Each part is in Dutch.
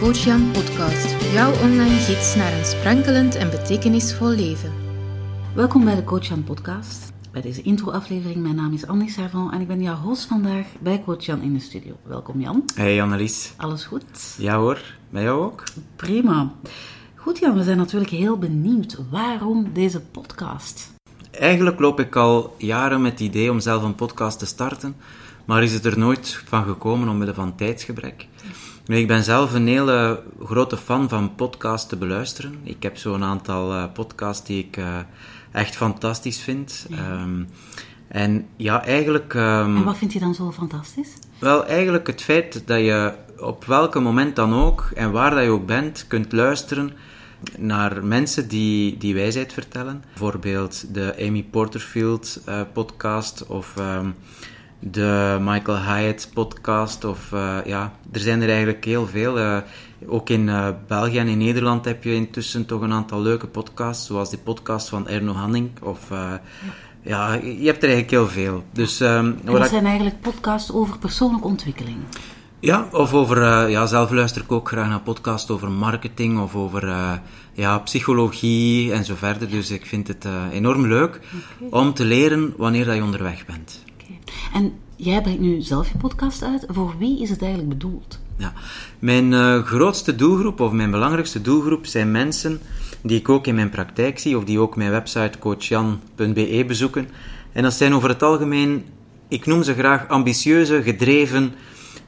Coach Jan podcast, jouw online gids naar een sprankelend en betekenisvol leven. Welkom bij de Coach Jan podcast. Bij deze intro-aflevering, mijn naam is Annie Savon en ik ben jouw host vandaag bij Coach Jan in de studio. Welkom Jan. Hey Annelies. Alles goed? Ja hoor, bij jou ook? Prima. Goed Jan, we zijn natuurlijk heel benieuwd. Waarom deze podcast? Eigenlijk loop ik al jaren met het idee om zelf een podcast te starten, maar is het er nooit van gekomen omwille van tijdsgebrek. Nu, ik ben zelf een hele grote fan van podcasts te beluisteren. Ik heb zo'n aantal uh, podcasts die ik uh, echt fantastisch vind. Ja. Um, en ja, eigenlijk... Um, en wat vind je dan zo fantastisch? Wel, eigenlijk het feit dat je op welk moment dan ook en waar dat je ook bent, kunt luisteren naar mensen die, die wijsheid vertellen. Bijvoorbeeld de Amy Porterfield uh, podcast of um, de Michael Hyatt podcast. Of, uh, ja, er zijn er eigenlijk heel veel. Uh, ook in uh, België en in Nederland heb je intussen toch een aantal leuke podcasts, zoals die podcast van Erno Hanning. Of, ja. ja. je hebt er eigenlijk heel veel. Dus, um, dat zijn eigenlijk podcasts over persoonlijke ontwikkeling. Ja, of over, ja, zelf luister ik ook graag naar podcasts over marketing of over ja, psychologie en zo verder. Dus ik vind het enorm leuk okay. om te leren wanneer dat je onderweg bent. En jij brengt nu zelf je podcast uit. Voor wie is het eigenlijk bedoeld? Ja, mijn grootste doelgroep of mijn belangrijkste doelgroep zijn mensen die ik ook in mijn praktijk zie of die ook mijn website coachjan.be bezoeken. En dat zijn over het algemeen, ik noem ze graag ambitieuze, gedreven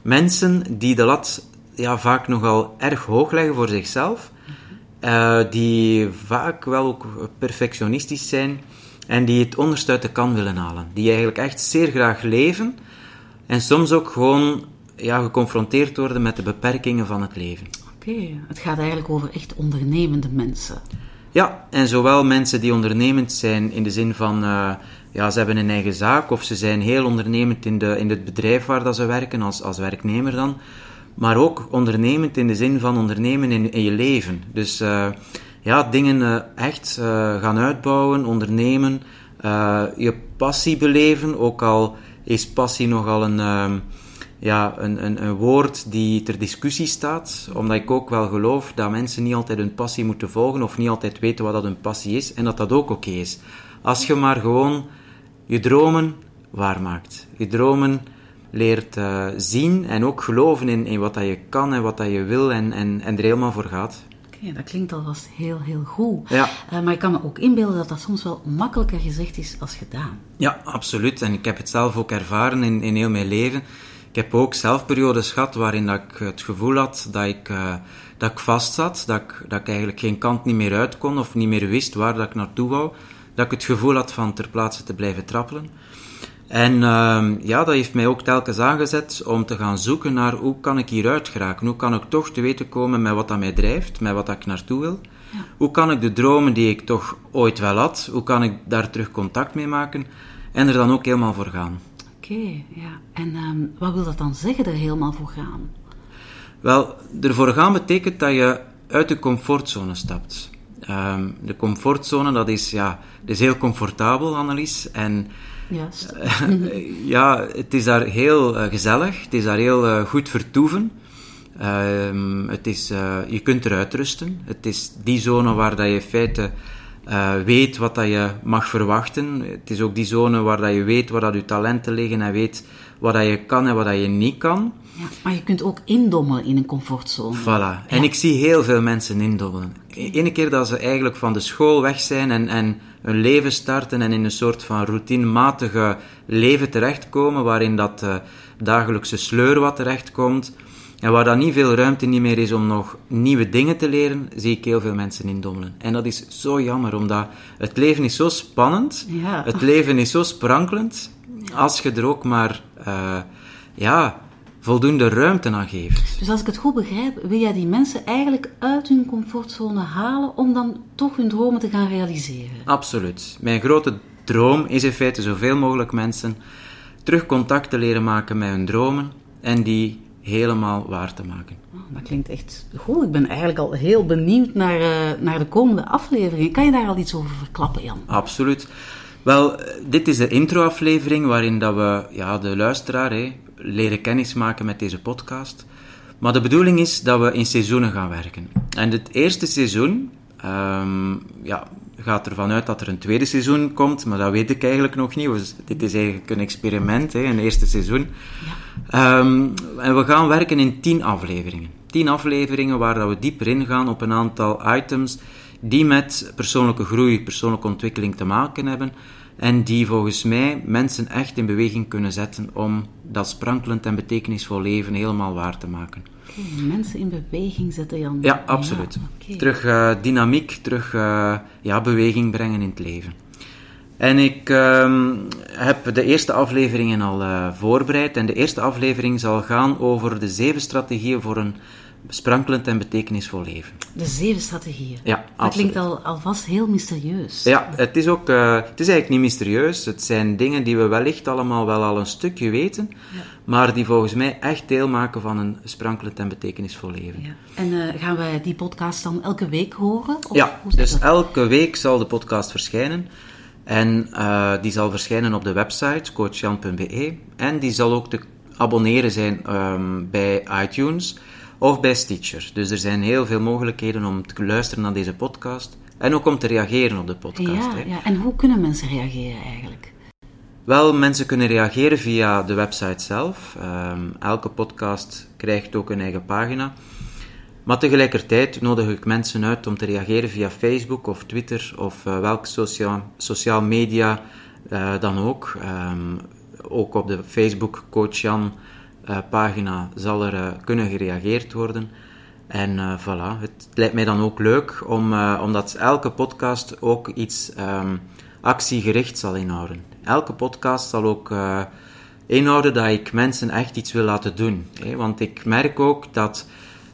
mensen die de lat ja, vaak nogal erg hoog leggen voor zichzelf, uh, die vaak wel ook perfectionistisch zijn en die het onderste uit de kan willen halen. Die eigenlijk echt zeer graag leven en soms ook gewoon ja, geconfronteerd worden met de beperkingen van het leven. Oké, okay. het gaat eigenlijk over echt ondernemende mensen. Ja, en zowel mensen die ondernemend zijn in de zin van uh, ja, ze hebben een eigen zaak of ze zijn heel ondernemend in, de, in het bedrijf waar dat ze werken, als, als werknemer dan. Maar ook ondernemend in de zin van ondernemen in, in je leven. Dus uh, ja, dingen uh, echt uh, gaan uitbouwen, ondernemen, je passie beleven. Ook al is passie nogal een, ja, een, een, een woord die ter discussie staat. Omdat ik ook wel geloof dat mensen niet altijd hun passie moeten volgen of niet altijd weten wat dat hun passie is. En dat dat ook oké is. Als je maar gewoon je dromen waarmaakt. Je dromen leert zien en ook geloven in, in wat dat je kan en wat dat je wil en, en, en er helemaal voor gaat. Okay, dat klinkt alvast heel, heel goed. Ja. Uh, maar ik kan me ook inbeelden dat dat soms wel makkelijker gezegd is als gedaan. Ja, absoluut. En ik heb het zelf ook ervaren in, in heel mijn leven. Ik heb ook zelf periodes gehad waarin dat ik het gevoel had dat ik, uh, dat ik vast zat, dat ik, dat ik eigenlijk geen kant niet meer uit kon of niet meer wist waar dat ik naartoe wou dat ik het gevoel had van ter plaatse te blijven trappelen. En uh, ja, dat heeft mij ook telkens aangezet om te gaan zoeken naar hoe kan ik hieruit geraken? Hoe kan ik toch te weten komen met wat dat mij drijft, met wat dat ik naartoe wil? Ja. Hoe kan ik de dromen die ik toch ooit wel had, hoe kan ik daar terug contact mee maken en er dan ook helemaal voor gaan? Oké, okay, ja. En um, wat wil dat dan zeggen, er helemaal voor gaan? Wel, ervoor gaan betekent dat je uit de comfortzone stapt. Um, de comfortzone, dat is, ja, dat is heel comfortabel, Annelies. En Juist. Uh, ja, het is daar heel uh, gezellig. Het is daar heel uh, goed vertoeven. Ehm, het is, je kunt eruit rusten. Het is die zone waar dat je in feite weet wat dat je mag verwachten. Het is ook die zone waar dat je weet waar dat je talenten liggen en weet wat dat je kan en wat dat je niet kan. Ja, maar je kunt ook indommelen in een comfortzone. Voilà. Ja. En ik zie heel veel mensen indommelen. Ene keer dat ze eigenlijk van de school weg zijn en, en hun leven starten en in een soort van routinematige leven terechtkomen, waarin dat uh, dagelijkse sleur wat terechtkomt, en waar dan niet veel ruimte niet meer is om nog nieuwe dingen te leren, zie ik heel veel mensen indommelen. En dat is zo jammer, omdat het leven is zo spannend, ja. het leven is zo sprankelend, als je er ook maar... Uh, ja, voldoende ruimte aan geeft. Dus als ik het goed begrijp, wil jij die mensen eigenlijk uit hun comfortzone halen om dan toch hun dromen te gaan realiseren? Absoluut. Mijn grote droom is in feite zoveel mogelijk mensen terug contact te leren maken met hun dromen en die helemaal waar te maken. Oh, dat klinkt echt goed. Ik ben eigenlijk al heel benieuwd naar, uh, naar de komende afleveringen. Kan je daar al iets over verklappen, Jan? Absoluut. Wel, dit is de intro-aflevering waarin dat we ja, de luisteraar hé, leren kennismaken met deze podcast. Maar de bedoeling is dat we in seizoenen gaan werken. En het eerste seizoen ehm, ja, gaat ervan uit dat er een tweede seizoen komt, maar dat weet ik eigenlijk nog niet. Dus dit is eigenlijk een experiment, hè, een eerste seizoen. Ja. Ehm, en we gaan werken in tien afleveringen. Tien afleveringen waar dat we dieper ingaan op een aantal items die met persoonlijke groei, persoonlijke ontwikkeling te maken hebben. En die volgens mij mensen echt in beweging kunnen zetten om dat sprankelend en betekenisvol leven helemaal waar te maken. Okay, mensen in beweging zetten, Jan. Ja, absoluut. Terug uh, dynamiek, terug uh, ja, beweging brengen in het leven. En ik uh, heb de eerste afleveringen al uh, voorbereid. En de eerste aflevering zal gaan over de zeven strategieën voor een sprankelend en betekenisvol leven. De zeven strategieën. Ja, Dat absoluut. klinkt al, alvast heel mysterieus. Ja, het is ook, uh, het is eigenlijk niet mysterieus. Het zijn dingen die we wellicht allemaal wel al een stukje weten, Ja. maar die volgens mij echt deel maken van een sprankelend en betekenisvol leven. Ja. En eh, gaan wij die podcast dan elke week horen? Of Ja, dus dat? elke week zal de podcast verschijnen. En eh, die zal verschijnen op de website coachjan.be. En die zal ook te abonneren zijn ehm, bij iTunes of bij Stitcher. Dus er zijn heel veel mogelijkheden om te luisteren naar deze podcast. En ook om te reageren op de podcast. ja, hè. ja, en hoe kunnen mensen reageren eigenlijk? Wel, mensen kunnen reageren via de website zelf. Ehm, elke podcast krijgt ook een eigen pagina. Maar tegelijkertijd nodig ik mensen uit om te reageren via Facebook of Twitter of eh, welk sociaal, sociaal media eh, dan ook. Ehm, ook op de Facebook Coach Jan pagina zal er eh, kunnen gereageerd worden. En eh, voilà, het lijkt mij dan ook leuk om, eh, omdat elke podcast ook iets ehm, actiegericht zal inhouden. Elke podcast zal ook eh, inhouden dat ik mensen echt iets wil laten doen. Hè? Want ik merk ook dat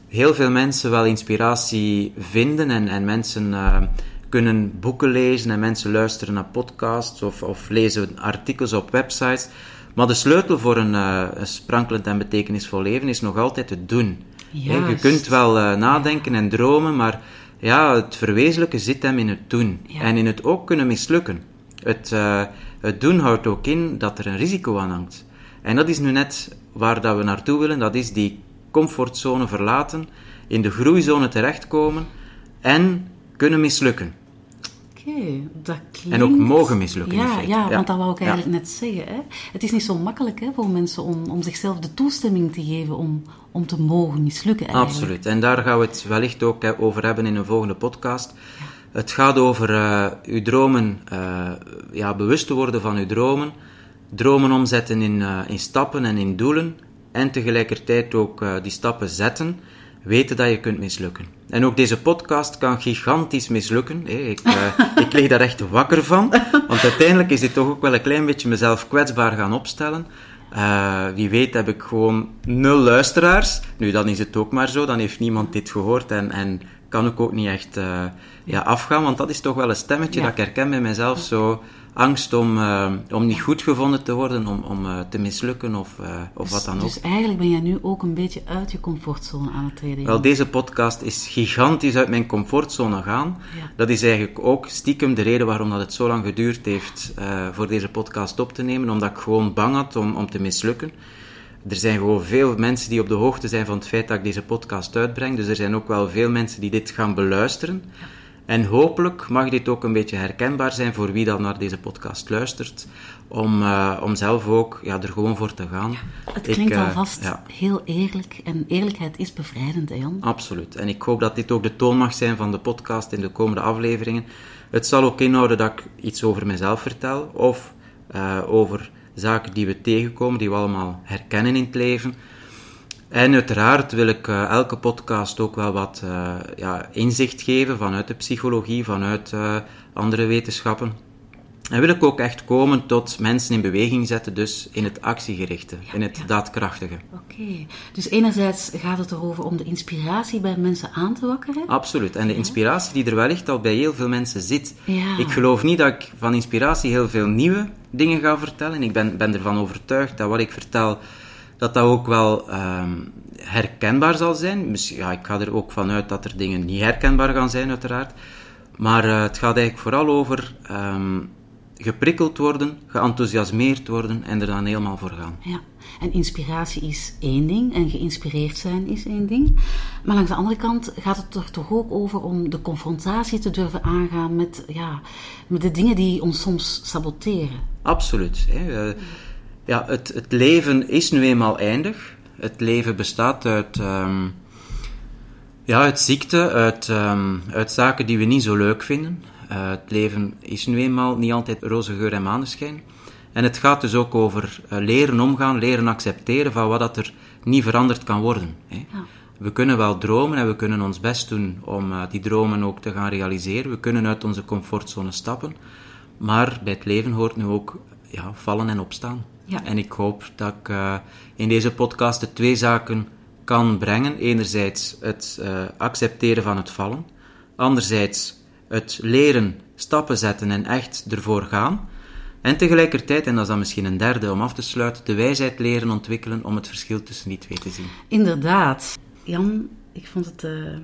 heel veel mensen wel inspiratie vinden en, en mensen eh, kunnen boeken lezen en mensen luisteren naar podcasts of, of lezen artikels op websites. Maar de sleutel voor een, eh, een sprankelend en betekenisvol leven is nog altijd het doen. Je kunt wel eh, nadenken en dromen, maar ja, het verwezenlijken zit hem in het doen. Ja. En in het ook kunnen mislukken. Het, eh, het doen houdt ook in dat er een risico aan hangt. En dat is nu net waar dat we naartoe willen. Dat is die comfortzone verlaten, in de groeizone terechtkomen en kunnen mislukken. Oké, dat klinkt... En ook mogen mislukken, in Ja, feite. ja, Ja. want dat wou ik Ja. eigenlijk net zeggen. Hè? Het is niet zo makkelijk hè, voor mensen om, om zichzelf de toestemming te geven om, om te mogen mislukken eigenlijk. Absoluut. En daar gaan we het wellicht ook over hebben in een volgende podcast. Het gaat over eh, uw dromen, eh, ja, bewust te worden van uw dromen. Dromen omzetten in, eh, in stappen en in doelen. En tegelijkertijd ook die stappen zetten. Weten dat je kunt mislukken. En ook deze podcast kan gigantisch mislukken. Ik, eh, ik lig daar echt wakker van. Want uiteindelijk is dit toch ook wel een klein beetje mezelf kwetsbaar gaan opstellen. Eh, wie weet heb ik gewoon nul luisteraars. Nu, dan is het ook maar zo. Dan heeft niemand dit gehoord en, en kan ik ook niet echt eh, ja, afgaan. Want dat is toch wel een stemmetje Ja. dat ik herken bij mezelf. Zo angst om, eh, om niet goed gevonden te worden, om, om eh, te mislukken of, of wat dan ook. Dus eigenlijk ben jij nu ook een beetje uit je comfortzone aan het treden. Wel, deze podcast is gigantisch uit mijn comfortzone gaan. Ja. Dat is eigenlijk ook stiekem de reden waarom dat het zo lang geduurd heeft voor deze podcast op te nemen, omdat ik gewoon bang had om, om te mislukken. Er zijn gewoon veel mensen die op de hoogte zijn van het feit dat ik deze podcast uitbreng, dus er zijn ook wel veel mensen die dit gaan beluisteren. En hopelijk mag dit ook een beetje herkenbaar zijn voor wie dan naar deze podcast luistert, om, eh, om zelf ook ja, er gewoon voor te gaan. Het Ik, klinkt eh, alvast ja. heel eerlijk. En eerlijkheid is bevrijdend, hè Jan? Absoluut. En ik hoop dat dit ook de toon mag zijn van de podcast in de komende afleveringen. Het zal ook inhouden dat ik iets over mezelf vertel of eh, over zaken die we tegenkomen, die we allemaal herkennen in het leven. En uiteraard wil ik eh, elke podcast ook wel wat eh, ja, inzicht geven vanuit de psychologie, vanuit eh, andere wetenschappen. En wil ik ook echt komen tot mensen in beweging zetten, dus in het actiegerichte, in het ja. daadkrachtige. Oké. Dus enerzijds gaat het erover om de inspiratie bij mensen aan te wakkeren. Absoluut. En de inspiratie die er wellicht al bij heel veel mensen zit. Ja. Ik geloof niet dat ik van inspiratie heel veel nieuwe dingen ga vertellen. Ik ben, ben ervan overtuigd dat wat ik vertel, dat dat ook wel ehm, herkenbaar zal zijn. Misschien, ja, ik ga er ook vanuit dat er dingen niet herkenbaar gaan zijn, uiteraard. Maar eh, het gaat eigenlijk vooral over ehm, geprikkeld worden, geenthousiasmeerd worden en er dan helemaal voor gaan. Ja, en inspiratie is één ding en geïnspireerd zijn is één ding. Maar langs de andere kant gaat het er toch ook over om de confrontatie te durven aangaan met, ja, met de dingen die ons soms saboteren. Absoluut. Hè. Eh, ja, het, het leven is nu eenmaal eindig. Het leven bestaat uit, ehm, ja, uit ziekte, uit, ehm, uit zaken die we niet zo leuk vinden. Uh, het leven is nu eenmaal niet altijd roze geur en maneschijn. En het gaat dus ook over uh, leren omgaan, leren accepteren van wat dat er niet veranderd kan worden. Hè. Ja. We kunnen wel dromen en we kunnen ons best doen om uh, die dromen ook te gaan realiseren. We kunnen uit onze comfortzone stappen. Maar bij het leven hoort nu ook ja, vallen en opstaan. Ja. En ik hoop dat ik in deze podcast de twee zaken kan brengen. Enerzijds het uh, accepteren van het vallen. Anderzijds het leren stappen zetten en echt ervoor gaan. En tegelijkertijd, en dat is dan misschien een derde om af te sluiten, de wijsheid leren ontwikkelen om het verschil tussen die twee te zien. Inderdaad. Jan, ik vond het uh,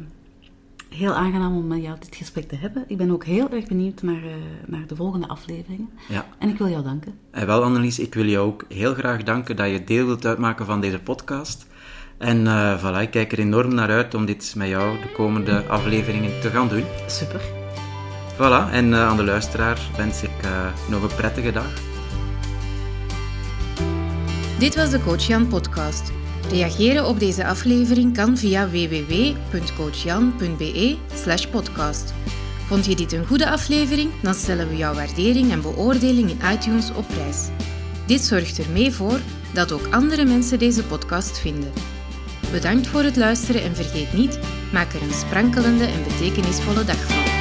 heel aangenaam om met jou dit gesprek te hebben. Ik ben ook heel erg benieuwd naar, uh, naar de volgende afleveringen. Ja. En ik wil jou danken. En wel, Annelies, ik wil jou ook heel graag danken dat je deel wilt uitmaken van deze podcast. En uh, voilà, ik kijk er enorm naar uit om dit met jou de komende afleveringen te gaan doen. Super. Voilà, en uh, aan de luisteraar wens ik uh, nog een prettige dag. Dit was de Coach Jan podcast. Reageren op deze aflevering kan via www.coachjan.be podcast. Vond je dit een goede aflevering, dan stellen we jouw waardering en beoordeling in iTunes op prijs. Dit zorgt er mee voor dat ook andere mensen deze podcast vinden. Bedankt voor het luisteren en vergeet niet, maak er een sprankelende en betekenisvolle dag van.